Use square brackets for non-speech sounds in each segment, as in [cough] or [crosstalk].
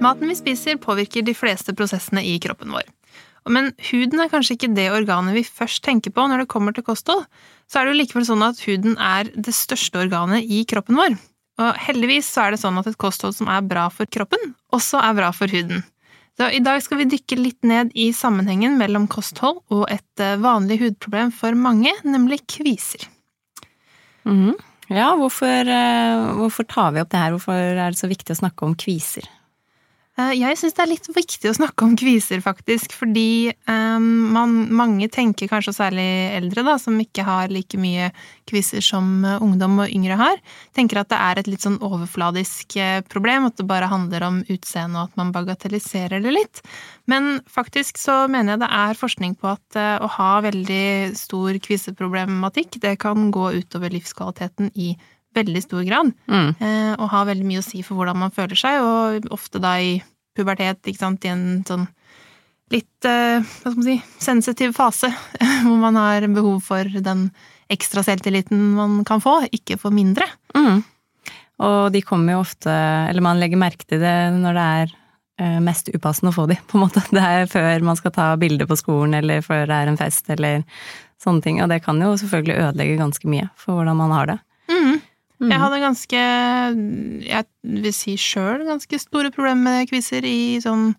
Maten vi spiser, påvirker de fleste prosessene i kroppen vår. Men huden er kanskje ikke det organet vi først tenker på når det kommer til kosthold. Så er det jo likevel sånn at huden er det største organet i kroppen vår. Og heldigvis så er det sånn at et kosthold som er bra for kroppen, også er bra for huden. Så i dag skal vi dykke litt ned i sammenhengen mellom kosthold og et eh, vanlig hudproblem for mange, nemlig kviser. Mm. Ja, hvorfor, eh, hvorfor tar vi opp det her? Hvorfor er det så viktig å snakke om kviser? Eh, jeg syns det er litt viktig å snakke om kviser, faktisk, fordi um, man, mange tenker, kanskje særlig eldre, da, som ikke har like mye kviser som ungdom og yngre har, tenker at det er et litt sånn overfladisk problem, at det bare handler om utseende og at man bagatelliserer det litt. Men faktisk så mener jeg det er forskning på at å ha veldig stor kviseproblematikk, det kan gå utover livskvaliteten i veldig stor grad. Mm. Eh, og har veldig mye å si for hvordan man føler seg, og ofte da i pubertet, ikke sant, i en sånn litt, eh, hva skal man si, sensitiv fase, [laughs] hvor man har behov for den ekstra selvtilliten man kan få, ikke for mindre. Mm. Og de kommer jo ofte, eller man legger merke til det når det er eh, mest upassende å få de, på en måte. [laughs] Det er før man skal ta bilde på skolen, eller før det er en fest, eller sånne ting. Og det kan jo selvfølgelig ødelegge ganske mye for hvordan man har det. Mm. Jeg hadde ganske, jeg vil si sjøl, ganske store problemer med kviser i sånn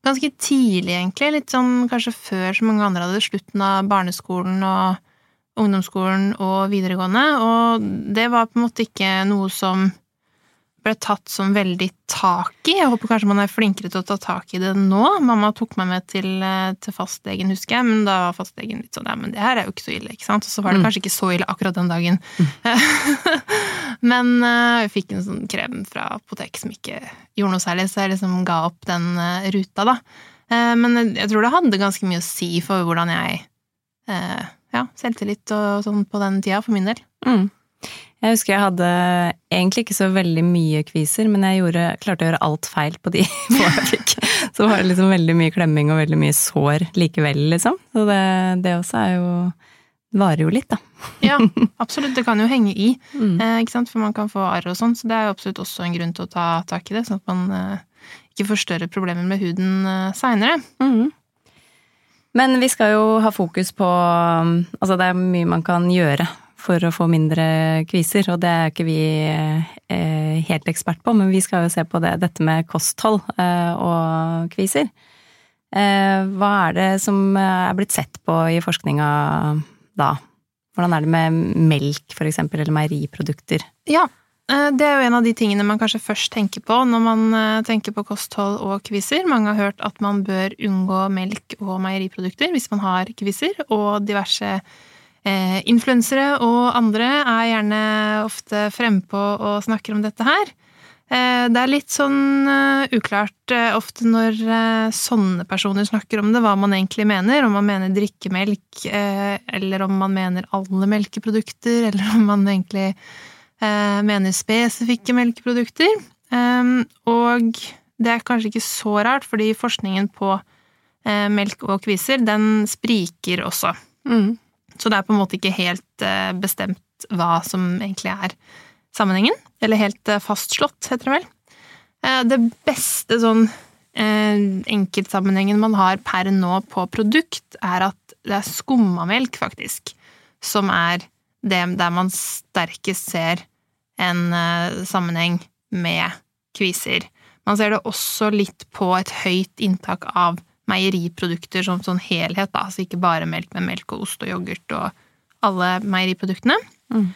Ganske tidlig, egentlig. Litt sånn kanskje før så mange andre hadde slutten av barneskolen og ungdomsskolen og videregående. Og det var på en måte ikke noe som ble tatt som veldig tak i. Jeg håper kanskje man er flinkere til å ta tak i det nå. Mamma tok meg med til, eh, til fastlegen, husker jeg, men da var fastlegen litt sånn ja, men det her er jo ikke så ille, ikke sant. Og så var det mm. kanskje ikke så ille akkurat den dagen. Mm. [laughs] men uh, fikk en sånn krem fra apotek som ikke gjorde noe særlig, så jeg liksom ga opp den uh, ruta, da. Uh, men jeg tror det hadde ganske mye å si for hvordan jeg Ja, selvtillit og sånn på den tida, for min del. Mm. Jeg husker jeg hadde egentlig ikke så veldig mye kviser, men jeg gjorde, klarte å gjøre alt feil på de [laughs] få jeg fikk. Så var det liksom veldig mye klemming og veldig mye sår likevel, liksom. Så det, det også er jo varer jo litt, da. [laughs] Ja, absolutt. Det kan jo henge i, mm. eh, ikke sant? for man kan få arr og sånn. Så det er jo absolutt også en grunn til å ta tak i det, sånn at man eh, ikke får større problemer med huden eh, seinere. Mm. Men vi skal jo ha fokus på Altså, det er mye man kan gjøre for å få mindre kviser, og det er ikke vi eh, helt ekspert på, men vi skal jo se på det, dette med kosthold eh, og kviser. Eh, hva er det som er blitt sett på i forskninga da? Hvordan er det med melk, for eksempel, eller meieriprodukter? Ja, det er jo en av de tingene man kanskje først tenker på når man tenker på kosthold og kviser. Mange har hørt at man bør unngå melk og meieriprodukter hvis man har kviser, og diverse Eh, influensere og andre er gjerne ofte frempå og snakker om dette her. Eh, det er litt sånn uh, uklart uh, ofte når uh, sånne personer snakker om det, hva man egentlig mener. Om man mener drikkemelk, eller om man mener alle melkeprodukter, [laughs] eller om man egentlig mener spesifikke melkeprodukter. og det er kanskje ikke så rart, fordi forskningen på melk og kviser, den spriker også. Mm. Så det er på en måte ikke helt eh, bestemt hva som egentlig er sammenhengen. Eller helt eh, fastslått, heter det vel. Eh, det beste sånn enkeltsammenhengen man har per nå på produkt, er at det er skummamelk, faktisk, som er det der man sterkest ser en sammenheng med kviser. Man ser det også litt på et høyt inntak av meieriprodukter som sånn helhet, da. Altså ikke bare melk, men melk og ost og yoghurt og alle meieriproduktene. Mm.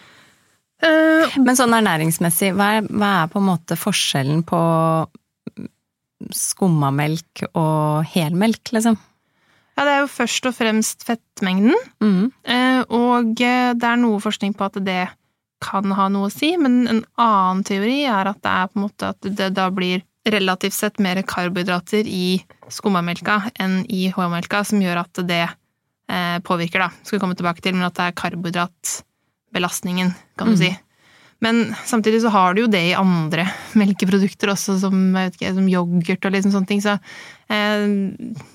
Uh, men sånn ernæringsmessig, hva er, hva er, på en måte forskjellen på skummamelk og helmelk, liksom? Ja, det er jo først og fremst fettmengden. Mm. Uh, og det er noe forskning på at det kan ha noe å si, men en annen teori er at det er på en måte at det da blir relativt sett mer karbohydrater i skummamelka enn i HA-melka, som gjør at det eh, påvirker, da. Skal vi komme tilbake til, men at det er karbohydratbelastningen, kan du Mm. si. Men samtidig så har du jo det i andre [laughs] melkeprodukter også, som, ikke, som yoghurt og liksom sånne ting, så eh,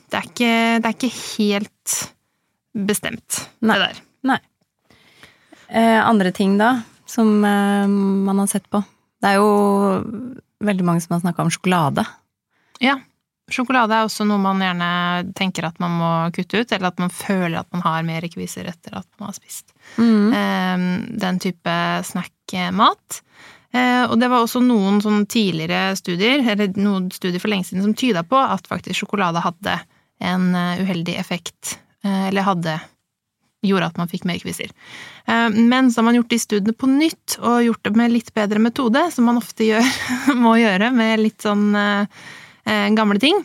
det, er ikke, det er ikke helt bestemt, Nei. det der. Nei. Eh, andre ting, da, som eh, man har sett på? Det er jo veldig mange som har snakka om sjokolade. Ja. Sjokolade er også noe man gjerne tenker at man må kutte ut, eller at man føler at man har mer kviser etter at man har spist Mm. eh, den type snackmat. Eh, og det var også noen sånn tidligere studier, eller noen studier for lenge siden, som tyda på at faktisk sjokolade hadde en eh, uheldig effekt, eh, eller hadde gjorde at man fikk mer kviser. Eh, Men så har man gjort de studiene på nytt, og gjort det med litt bedre metode, som man ofte gjør, [laughs] må gjøre med litt sånn eh, eh, gamle ting.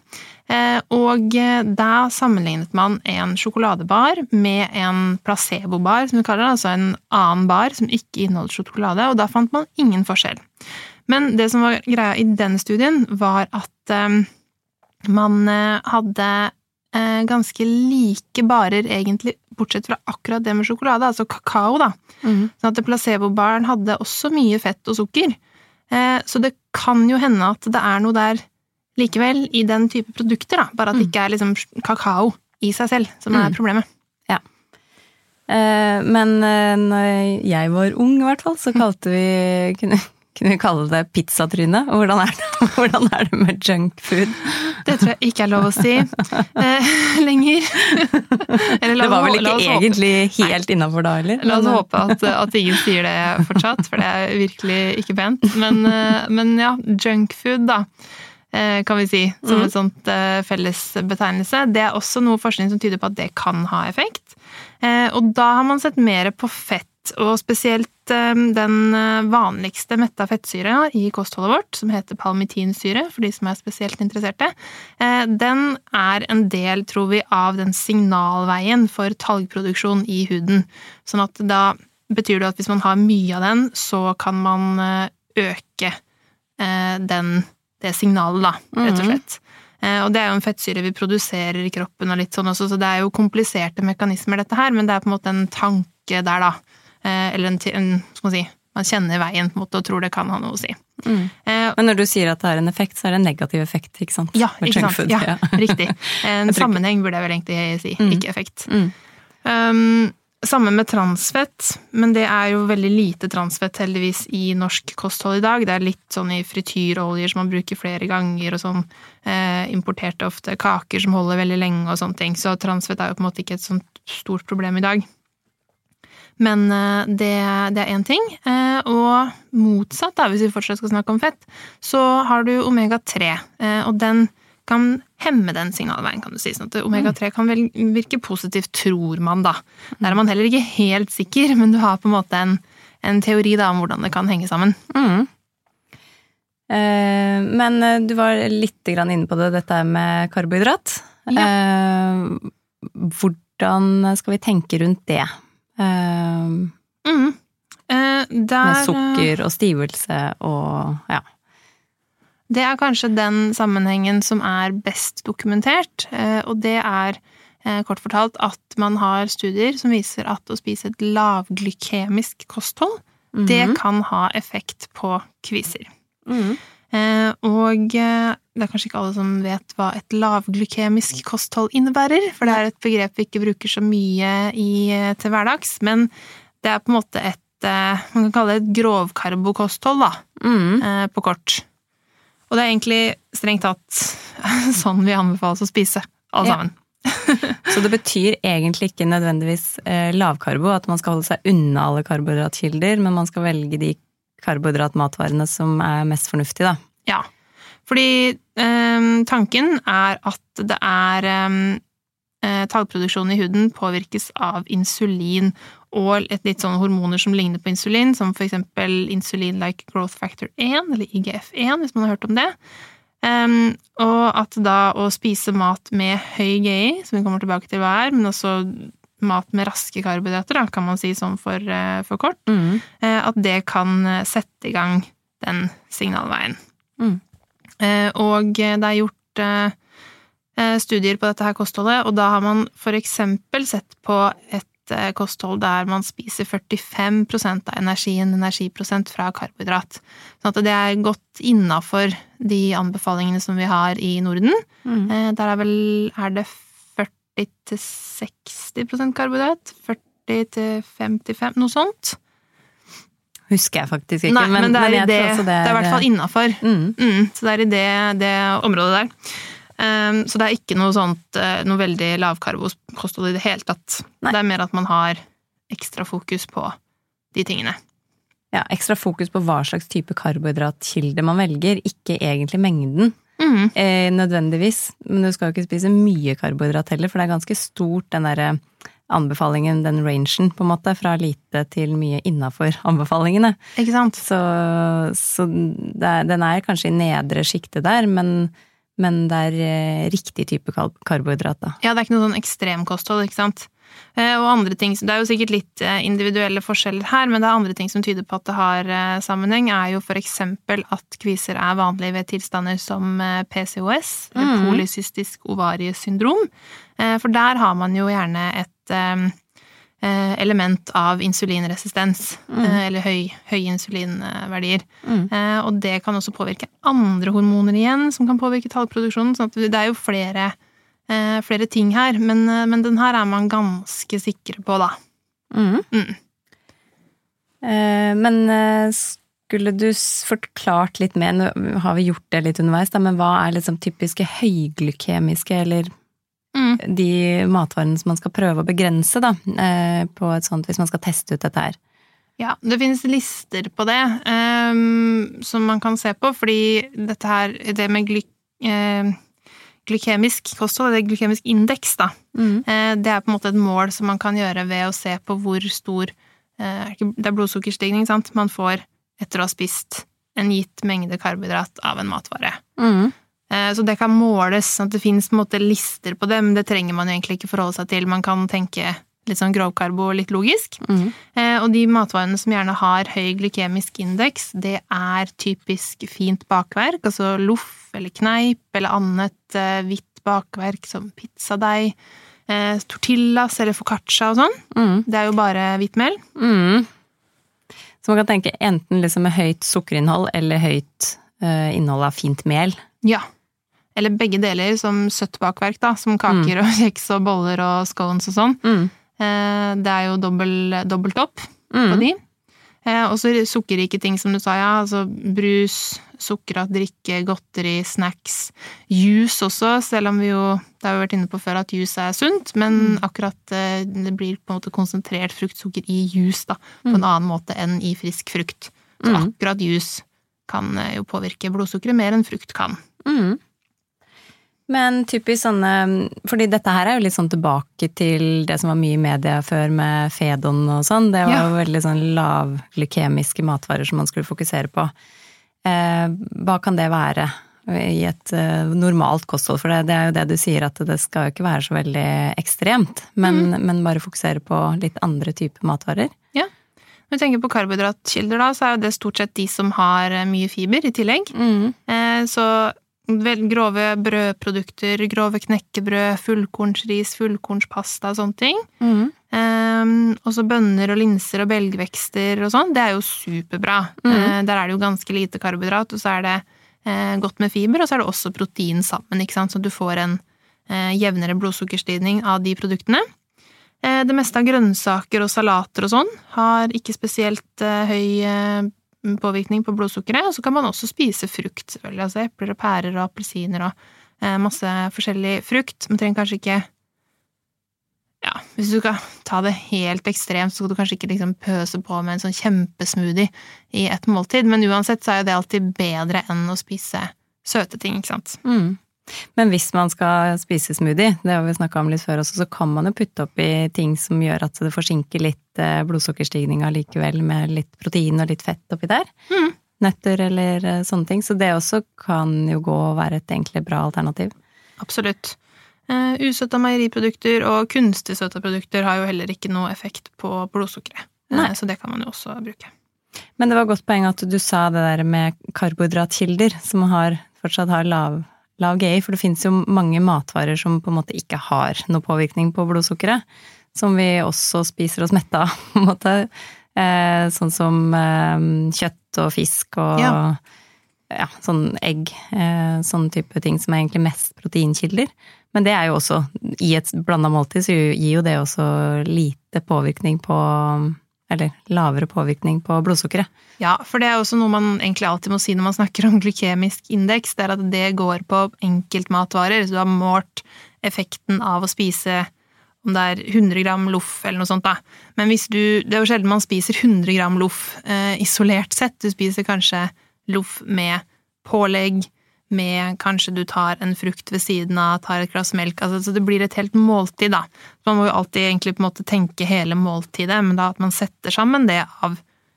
Og da sammenlignet man en sjokoladebar med en placebobar, som vi kaller det, altså en annen bar som ikke inneholder sjokolade, og da fant man ingen forskjell. Men det som var greia i den studien, var at man hadde ganske like barer, egentlig, bortsett fra akkurat det med sjokolade, altså kakao, da. Mm. Sånn at placebobaren hadde også mye fett og sukker. Eh, Så det kan jo hende at det er noe der likevel i den type produkter, da. Bare at det ikke er liksom kakao i seg selv som er Mm. problemet. Eh, men eh, når jeg var ung, i hvert fall, så kalte vi kunne, kunne vi kalle det pizzatryne. Hvordan er det, [laughs] hvordan er det med junkfood? Det tror jeg ikke er lov å si eh, [laughs] lenger. Eller Det var vel ikke egentlig håpe- helt innafor da eller? La oss eh, håpe at, at ingen sier det fortsatt, for det er virkelig ikke pent. Men, eh, men ja, junkfood, da, eh, kan vi si, som Mhm. et sånt fellesbetegnelse. Det er også noe forskning som tyder på at det kan ha effekt. Og da har man sett mer på fett, og spesielt den eh, vanligste metta fettsyra i kostholdet vårt, som heter palmitinsyre, for de som er spesielt interesserte. Eh, Den er en del, tror vi, av den signalveien for talgproduksjon i huden. Sånn at da betyr det at hvis man har mye av den, så kan man eh, øke eh, den, det signalet, da, rett og Mhm. slett. Eh, Og det er jo en fettsyre vi produserer i kroppen, og litt sånn også, så det er jo kompliserte mekanismer, dette her, men det er på en måte en tanke der, da. Eh, Eller en, en skal man si, man kjenner veien på en måte og tror det kan ha noe å si. Mm. Eh, Men når du sier at det er en effekt, så er det en negativ effekt, ikke sant? Ja, ikke sant. junkfood, Ja, [laughs] riktig. [laughs] En sammenheng burde jeg vel egentlig si, Mm. ikke effekt. Mm. Um, samme med transfett, men det er jo veldig lite transfett heldigvis i norsk kosthold i dag. Det er litt sånn i frityroljer som man bruker flere ganger, og sånn eh, importerte ofte kaker som holder veldig lenge og sånne ting. Så transfett er jo på en måte ikke et sånt stort problem i dag. Men eh, det, det er én ting. Eh, og motsatt, da, hvis vi fortsatt skal snakke om fett, så har du omega-3, eh, og den kan hemme den signalveien, kan du si. Sånn at omega-3 kan vel virke positivt, tror man, da. Der er man heller ikke helt sikker, men du har på en måte en, en teori da, om hvordan det kan henge sammen. Mm. Eh, men du var litt inne på det, dette med karbohydrat. Eh, hvordan skal vi tenke rundt det? Eh, Mm. uh, der, med sukker og stivelse og ja. Det er kanskje den sammenhengen som er best dokumentert, eh, og det er eh, kort fortalt at man har studier som viser at å spise et lavglykemisk kosthold, det Mhm. kan ha effekt på kviser. Mm Eh, Og eh, det er kanskje ikke alle som vet hva et lavglykemisk kosthold innebærer, for det er et begrep vi ikke bruker så mye i, eh, til hverdags, men det er på en måte et eh, man kan kalle det et grovkarbokosthold, da eh, på kort. Og det er egentlig strengt tatt [laughs] sånn vi anbefales å spise, alle Ja. sammen. [laughs] Så det betyr egentlig ikke nødvendigvis eh, lavkarbo, at man skal holde seg unna alle karbohydratkilder, men man skal velge de karbohydratmatvarene som er mest fornuftige, da. Ja. Fordi eh, tanken er at det er eh, eh, Talgproduksjonen i huden påvirkes av insulin og et litt sånn hormoner som ligner på insulin, som eksempel insulin-like growth factor 1, eller IGF-1, hvis man har hørt om det. Um, og at da å spise mat med høy GI, som vi kommer tilbake til hva er, men også mat med raske karbohydrater, da, kan man si sånn for, eh, for kort, Mm. eh, at det kan eh, sette i gang den signalveien. Mm. Og det er gjort studier på dette her kostholdet, og da har man eksempel sett på et kosthold der man spiser 45% av energien, energiprosent, fra karbohydrat. Sånn at det er godt innafor de anbefalingene som vi har i Norden. Mm. Der er vel er det 40-60% karbohydrat? 40-55, noe sånt? Husker jeg faktisk ikke, Nei, men, det, er i det, det, det er i hvert fall innafor. mm. Mm, så det er i det, det området der. Um, så det er ikke noe sånt eh, noe veldig lavkarbokosthold i det hele tatt. Nei. Det er mer at man har ekstra fokus på de tingene. Ja, ekstra fokus på hva slags type karbohydratkilde man velger, ikke egentlig mengden. Mm. Eh, nødvendigvis. Men du skal jo ikke spise mye karbohydrat heller, for det er ganske stort den derre anbefalingen, den rangen, på en måte, fra lite til mye innafor anbefalingene. Ikke sant? Så, så er, den er kanskje i nedre sjiktet der, men, men det er eh, riktig type karbohydrat, da. Ja, det er ikke noe sånn ekstremkosthold, ikke sant. Eh, Og andre ting, Det er jo sikkert litt eh, individuelle forskjeller her, men det er andre ting som tyder på at det har eh, sammenheng, er jo for eksempel at kviser er vanlig ved tilstander som PCOS, mm. polycystisk ovariesyndrom. For der har man jo gjerne et element av insulinresistens, mm. eller høy, høye insulinverdier. Mm. Og det kan også påvirke andre hormoner igjen, som kan påvirke tallproduksjonen. sånn at det er jo flere, eh, flere ting her, men, eh, men den her er man ganske sikre på, da. Mm. Mm. Eh, Men eh, skulle du forklart litt mer, nå har vi gjort det litt underveis, da, men hva er liksom typiske høyglykemiske, eller Mm. de matvarene som man skal prøve å begrense, da, eh, på et sånt, hvis man skal teste ut dette her? Ja, det finnes lister på det um, som man kan se på, fordi dette her, det med glyk... eh, glykemisk kosthold, eller glykemisk indeks, da, Mm. det er på en måte et mål som man kan gjøre ved å se på hvor stor eh, Det er blodsukkerstigning, sant, man får etter å ha spist en gitt mengde karbohydrat av en matvare. Mm. Eh, Så det kan måles, sånn at det måte lister på det, men det trenger man egentlig ikke forholde seg til. Man kan tenke litt sånn grovkarbo og litt logisk. Mm. Eh, Og de matvarene som gjerne har høy glykemisk indeks, det er typisk fint bakverk, altså loff eller kneip eller annet eh, hvitt bakverk som pizzadeig, eh, tortillas eller foccaccia og sånn. Mm. Det er jo bare hvittmel. Mm. Så man kan tenke enten liksom med høyt sukkerinnhold eller høyt eh, innhold av fint mel. Ja. Eller begge deler, som søtt bakverk, da, som kaker og [laughs] kjeks og boller og scones og sånn. Mm. Eh, Det er jo dobbelt opp på Mm. de. Eh, Og så sukkerrike ting, som du sa, ja. Altså brus, sukkerat drikke, godteri, snacks. Juice også, selv om vi jo Det har vi vært inne på før at juice er sunt, men akkurat eh, det blir på en måte konsentrert fruktsukker i juice, da. På en annen måte enn i frisk frukt. Så Mm. akkurat juice kan jo påvirke blodsukkeret mer enn frukt kan. Mm. Men typisk sånne Fordi dette her er jo litt sånn tilbake til det som var mye i media før med Fedon og sånn. Det var Ja. jo veldig sånn lavglykemiske matvarer som man skulle fokusere på. Eh, hva kan det være i et eh, normalt kosthold? For det, det er jo det du sier, at det skal jo ikke være så veldig ekstremt. Men, men bare fokusere på litt andre typer matvarer. Når vi tenker på karbohydratkilder, da, så er jo det stort sett de som har eh, mye fiber i tillegg. Eh, Så grove brødprodukter, grove knekkebrød, fullkornsris, fullkornspasta og sånne ting. Eh, også bønner og linser og belgvekster og sånn. Det er jo superbra. Mm. Eh, der er det jo ganske lite karbohydrat, og så er det eh, godt med fiber, og så er det også protein sammen, ikke sant? så du får en eh, jevnere blodsukkerstigning av de produktene. Eh, det meste av grønnsaker og salater og sånn har ikke spesielt høy påvirkning på blodsukkeret. Og så kan man også spise frukt, selvfølgelig. Altså epler og pærer og appelsiner og eh, masse forskjellig frukt. Man trenger kanskje ikke Ja, hvis du skal ta det helt ekstremt, så skal du kanskje ikke liksom pøse på med en sånn kjempesmoothie i et måltid, men uansett så er jo det alltid bedre enn å spise søte ting, ikke sant. Mm. Men hvis man skal spise smoothie, det har vi snakka om litt før også, så kan man jo putte oppi ting som gjør at det forsinker litt eh, blodsukkerstigninga likevel, med litt protein og litt fett oppi der. Mm. Nøtter eller eh, sånne ting. Så det også kan jo gå og være et egentlig bra alternativ. Absolutt. Uh, usøtta meieriprodukter og kunstig søta produkter har jo heller ikke noe effekt på blodsukkeret. Nei. Eh, så det kan man jo også bruke. Men det var godt poeng at du sa det der med karbohydratkilder, som har, fortsatt har lav, lav GI, for det finnes jo mange matvarer som på en måte ikke har noe påvirkning på blodsukkeret, som vi også spiser oss mette av, [laughs] på en måte. Eh, sånn som eh, kjøtt og fisk og ja. Ja. sånn egg. Eh, sånn type ting som er egentlig mest proteinkilder. Men det er jo også, i et blanda måltid, så gir jo det også lite påvirkning på eller lavere påvirkning på blodsukkeret. Ja, for det er også noe man egentlig alltid må si når man snakker om glykemisk indeks, det er at det går på enkeltmatvarer. Så du har målt effekten av å spise om det er 100 gram loff eller noe sånt, da. Men hvis du Det er jo sjelden man spiser 100 gram loff eh, isolert sett. Du spiser kanskje loff med pålegg, med kanskje du tar en frukt ved siden av, tar et glass melk altså, Så det blir et helt måltid, da. Man må jo alltid egentlig på en måte tenke hele måltidet, men da at man setter sammen det av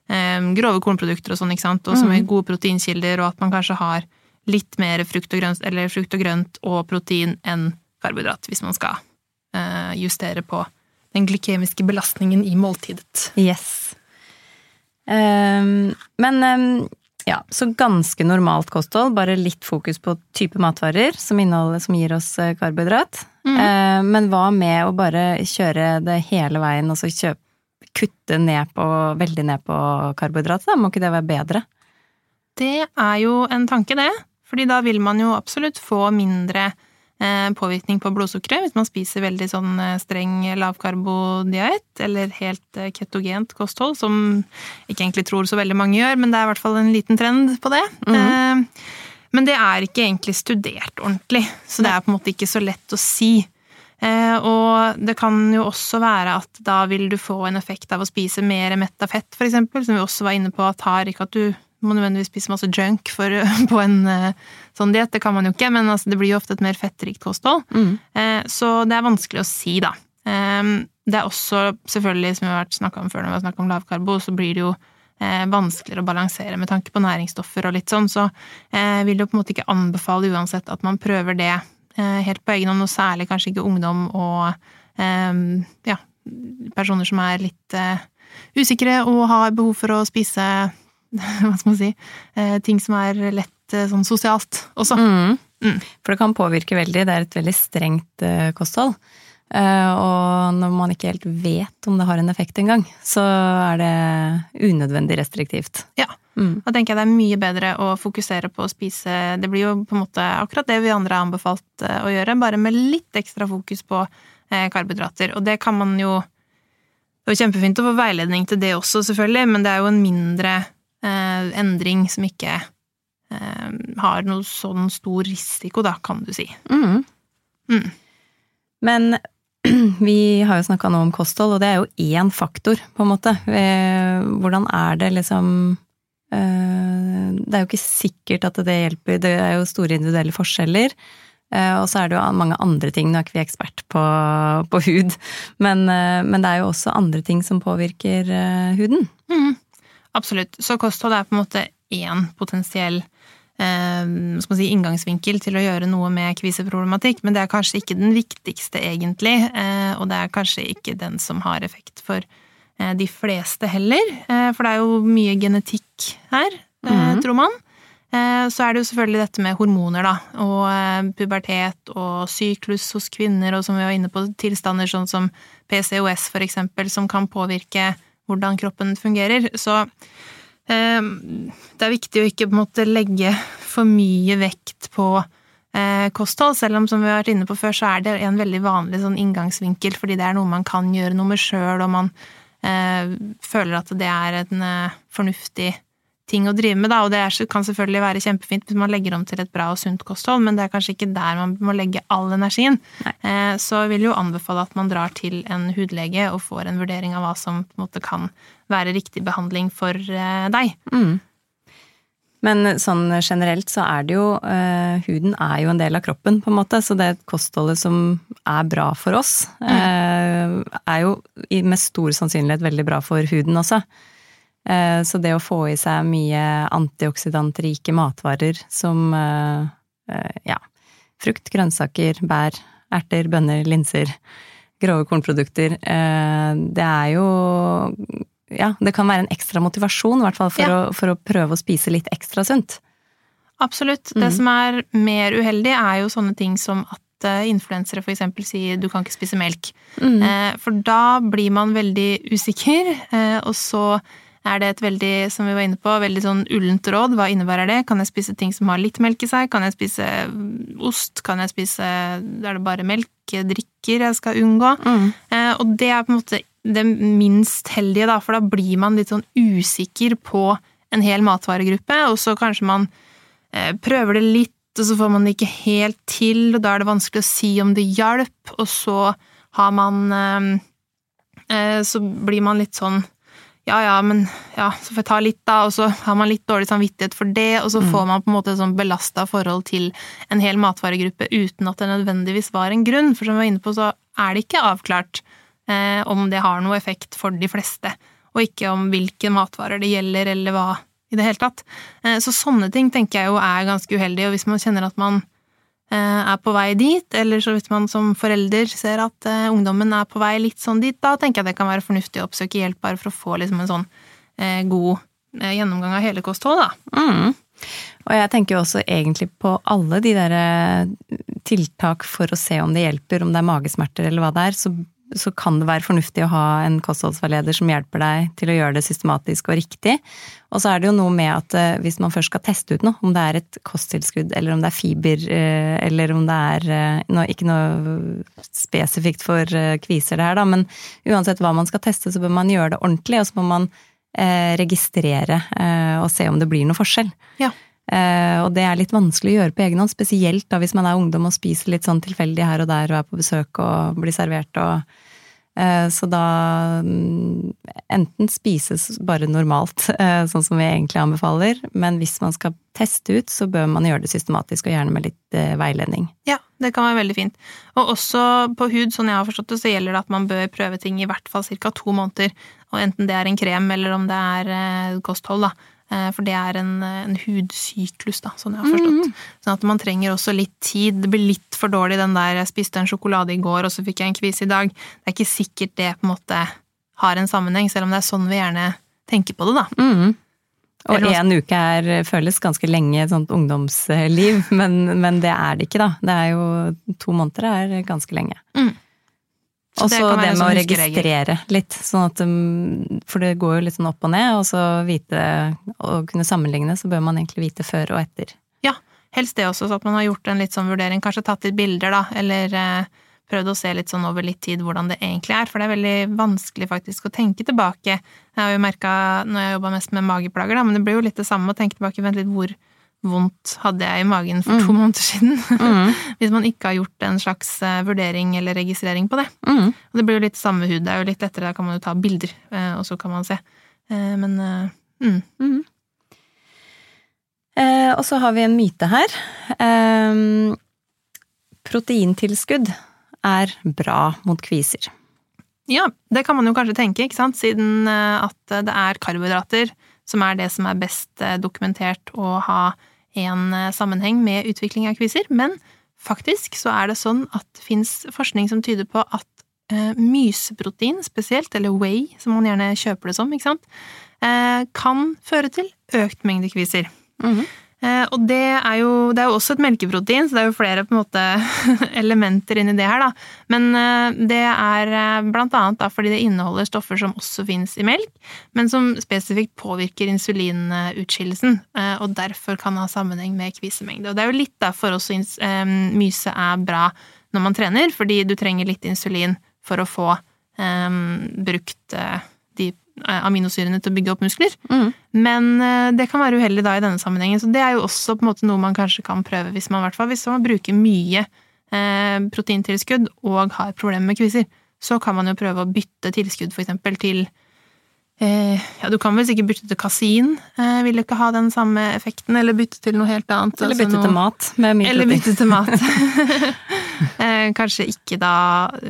eh, grove kornprodukter og sånn, ikke sant, og som er gode proteinkilder, og at man kanskje har litt mer frukt og grønt, eller frukt og grønt og protein enn karbohydrat, hvis man skal eh, justere på den glykemiske belastningen i måltidet. Yes. Um, men um ja, så ganske normalt kosthold, bare litt fokus på type matvarer som, som gir oss eh, karbohydrat. Mm. Eh, men hva med å bare kjøre det hele veien, altså kjøpe, kutte ned på, veldig ned på karbohydrat? Da? Må ikke det være bedre? Det er jo en tanke, det. Fordi da vil man jo absolutt få mindre Eh, påvirkning på blodsukkeret hvis man spiser veldig sånn eh, streng lavkarbodiett eller helt eh, ketogent kosthold, som ikke egentlig tror så veldig mange gjør, men det er i hvert fall en liten trend på det. Mm. Men det er ikke egentlig studert ordentlig, så det er på en måte ikke så lett å si. Og det kan jo også være at da vil du få en effekt av å spise mer metta fett, eksempel, som vi også var inne på at har ikke at du må nødvendigvis spise masse junk for, [laughs] på en uh, sånn diett. Det kan man jo ikke, men altså, det blir jo ofte et mer fettrikt kosthold. Mm. Uh, så det er vanskelig å si, da. Um, det er også selvfølgelig, som vi har snakka om før når vi har snakka om lavkarbo, så blir det jo uh, vanskeligere å balansere med tanke på næringsstoffer og litt sånn, så jeg vil jo på en måte ikke anbefale uansett at man prøver det helt på egen hånd, og særlig kanskje ikke ungdom og um, ja, personer som er litt usikre og har behov for å spise [laughs] hva skal man si, eh, ting som er lett eh, sånn sosialt også. Mm. Mm. For det kan påvirke veldig. Det er et veldig strengt eh, kosthold. Og når man ikke helt vet om det har en effekt engang, så er det unødvendig restriktivt. Ja. Mm. Da tenker jeg det er mye bedre å fokusere på å spise Det blir jo på en måte akkurat det vi andre har anbefalt å gjøre, bare med litt ekstra fokus på karbohydrater. Og det kan man jo Det er kjempefint å få veiledning til det også, selvfølgelig, men det er jo en mindre eh, endring som ikke eh, har noe sånn stor risiko, da, kan du si. Mm. Mm. Men [clears throat] vi har jo snakka nå om kosthold, og det er jo én faktor, på en måte. Eh, hvordan er det liksom eh, Det er jo ikke sikkert at det hjelper, det er jo store individuelle forskjeller. Eh, og så er det jo mange andre ting, nå er ikke vi ekspert på, på hud, men, men, det er jo også andre ting som påvirker huden. Mm. Absolutt. Så kosthold er på en måte én potensiell eh, si, inngangsvinkel til å gjøre noe med kviseproblematikk, men det er kanskje ikke den viktigste, egentlig. Eh, og det er kanskje ikke den som har effekt for eh, de fleste heller. Eh, for det er jo mye genetikk her, mm. tror man. Eh, så er det jo selvfølgelig dette med hormoner, da, og pubertet og syklus hos kvinner, og som vi var inne på, tilstander sånn som PCOS, for eksempel, som kan påvirke hvordan kroppen fungerer. Så eh, det er viktig å ikke på en måte legge for mye vekt på eh, kosthold, selv om som vi har vært inne på før, så er det en veldig vanlig sånn inngangsvinkel, fordi det er noe man kan gjøre noe med sjøl, og man eh, føler at det er en fornuftig ting å drive med, da, og det kan selvfølgelig være kjempefint hvis man legger om til et bra og sunt kosthold, men det er kanskje ikke der man må legge all energien. Eh, så jeg vil jo anbefale at man drar til en hudlege og får en vurdering av hva som på en måte kan være riktig behandling for eh, deg. Mm. Men sånn generelt så er det jo uh, Huden er jo en del av kroppen, på en måte, så det kostholdet som er bra for oss, mm. uh, er jo med stor sannsynlighet veldig bra for huden også. Eh, så det å få i seg mye antioksidantrike matvarer som eh, eh, ja, frukt, grønnsaker, bær, erter, bønner, linser, grove kornprodukter. Det er jo Ja, det kan være en ekstra motivasjon, i hvert fall, for, ja. å, for å prøve å spise litt ekstra sunt. Absolutt. Mm. Det som er mer uheldig, er jo sånne ting som at influensere f.eks. sier du kan ikke spise melk. Mm. For da blir man veldig usikker, og så er det et veldig, som vi var inne på, veldig sånn ullent råd. Hva innebærer det? Kan jeg spise ting som har litt melk i seg? Kan jeg spise ost? Kan jeg spise Er det bare melkedrikker jeg skal unngå? Mm. Eh, og det er på en måte det minst heldige, da, for da blir man litt sånn usikker på en hel matvaregruppe, og så kanskje man eh, prøver det litt, og så får man det ikke helt til, og da er det vanskelig å si om det hjalp, og så har man eh, eh Så blir man litt sånn ja ja, men ja, så får jeg ta litt, da, og så har man litt dårlig samvittighet for det, og så mm. får man på en måte et sånn belasta forhold til en hel matvaregruppe uten at det nødvendigvis var en grunn, for som vi var inne på, så er det ikke avklart eh, om det har noe effekt for de fleste, og ikke om hvilke matvarer det gjelder, eller hva i det hele tatt. Eh, så sånne ting tenker jeg jo er ganske uheldig, og hvis man kjenner at man er på vei dit, eller så hvis man som forelder ser at uh, ungdommen er på vei litt sånn dit, da tenker jeg det kan være fornuftig å oppsøke hjelp bare for å få liksom en sånn uh, god gjennomgang av hele kostholdet, da. Mm. Og jeg tenker jo også egentlig på alle de der tiltak for å se om det hjelper, om det er magesmerter eller hva det er, så så kan det være fornuftig å ha en kostholdsveileder som hjelper deg til å gjøre det systematisk og riktig. Og så er det jo noe med at eh, hvis man først skal teste ut noe, om det er et kosttilskudd eller om det er fiber, eh, eller om det er noe, Ikke noe spesifikt for kviser det her, da, men uansett hva man skal teste, så bør man gjøre det ordentlig, og så må man registrere og se om det blir noe forskjell. Ja. Uh, og det er litt vanskelig å gjøre på egen hånd, spesielt da hvis man er ungdom og spiser litt sånn tilfeldig her og der og er på besøk og blir servert og uh, Så da um, enten spises bare normalt, uh, [laughs] sånn som vi egentlig anbefaler, men hvis man skal teste ut, så bør man gjøre det systematisk og gjerne med litt veiledning. Ja, det kan være veldig fint. Og også på hud, sånn jeg har forstått det, så gjelder det at man bør prøve ting i hvert fall ca. to måneder. Og enten det er en krem eller om det er kosthold, da Eh, for det er en, en, hudsyklus, da, sånn jeg har forstått. Mm. Sånn at man trenger også litt tid. Det blir litt for dårlig den der 'jeg spiste en sjokolade i går, og så fikk jeg en kvis i dag'. Det er ikke sikkert det på en måte har en sammenheng, selv om det er sånn vi gjerne tenker på det, da. Mm. Og én uke er, føles ganske lenge et sånt ungdomsliv, [laughs] men, men, det er det ikke, da. Det er jo To måneder er ganske lenge. Mm. Og så det, det med å registrere litt, sånn at um, For det går jo litt sånn opp og ned, og så vite og kunne sammenligne, så bør man egentlig vite før og etter. Ja, helst det også, så at man har gjort en litt sånn vurdering, kanskje tatt litt bilder, da, eller eh, prøvd å se litt sånn over litt tid hvordan det egentlig er, for det er veldig vanskelig faktisk å tenke tilbake. Jeg har jo merka når jeg jobba mest med mageplager, da, men det blir jo litt det samme å tenke tilbake, vent litt, hvor vondt hadde jeg i magen for mm. to måneder siden. Mm. [laughs] Hvis man ikke har gjort en slags eh, vurdering eller registrering på det. Mm. Og det blir jo litt samme hud. Det er jo litt lettere, da kan man jo ta bilder, eh, og så kan man se. Eh, men mm. mm. Eh, og så har vi en myte her. Eh, proteintilskudd er bra mot kviser. Ja, det kan man jo kanskje tenke, ikke sant, siden at det er karbohydrater som er det som er best dokumentert å ha en eh, sammenheng med utvikling av kviser, men faktisk så er det sånn at det fins forskning som tyder på at eh, myseprotein spesielt, eller whey, som man gjerne kjøper det som, ikke sant, eh, kan føre til økt mengde kviser. Mm -hmm. Eh, og det er, jo, det er, jo, også et melkeprotein, så det er jo flere måte [laughs] elementer inni det her, da. Men eh, det er eh, blant da fordi det inneholder stoffer som også fins i melk, men som spesifikt påvirker insulinutskillelsen, og derfor kan ha sammenheng med kvisemengde. Og det er jo litt derfor også myse er bra når man trener, fordi du trenger litt insulin for å få um, brukt Eh, aminosyrene til å bygge opp muskler. Mm. Men eh, det kan være uheldig da i denne sammenhengen. Så det er jo også på en måte noe man kanskje kan prøve hvis man, hvert fall, hvis man bruker mye eh, proteintilskudd og har problemer med kviser. Så kan man jo prøve å bytte tilskudd eksempel til eh, Ja, du kan vel sikkert bytte til kasin, eh, vil ikke ha den samme effekten, eller bytte til noe helt annet. Eller bytte altså noe, til mat med mye Eller bytte til mat. [laughs] eh, kanskje ikke da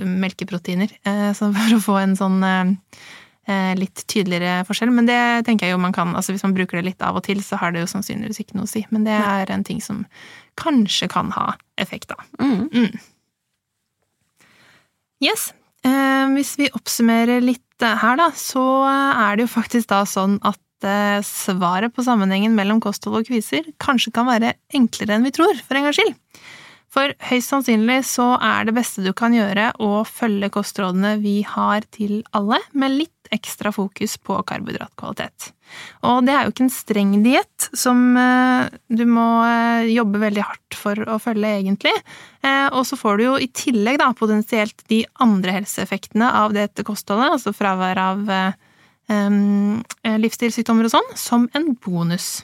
melkeproteiner, for å få en sånn Eh, litt tydeligere forskjell. Men det tenker jeg jo man kan altså Hvis man bruker det litt av og til, så har det jo sannsynligvis ikke noe å si. Men det er en ting som kanskje kan ha effekt, da. Mm. Mm. Yes. Eh, hvis vi oppsummerer litt her, da, så er det jo faktisk da sånn at eh, svaret på sammenhengen mellom kosthold og kviser kanskje kan være enklere enn vi tror, for en gangs skyld. For høyst sannsynlig så er det beste du kan gjøre å følge kostrådene vi har til alle, med litt ekstra fokus på karbohydratkvalitet. Og det er jo ikke en streng diett som eh, du må eh, jobbe veldig hardt for å følge, egentlig. Eh, og så får du jo i tillegg da potensielt de andre helseeffektene av dette kostholdet, altså fravær av livsstilssykdommer og sånn, som en bonus.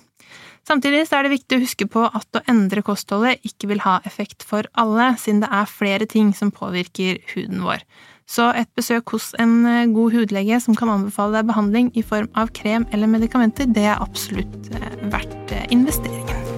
Samtidig er det viktig å huske på at å endre kostholdet ikke vil ha effekt for alle, siden det er flere ting som påvirker huden vår. Så et besøk hos en eh, god hudlege som kan anbefale deg behandling i form av krem eller medikamenter, det er absolutt eh, verdt eh, investeringen.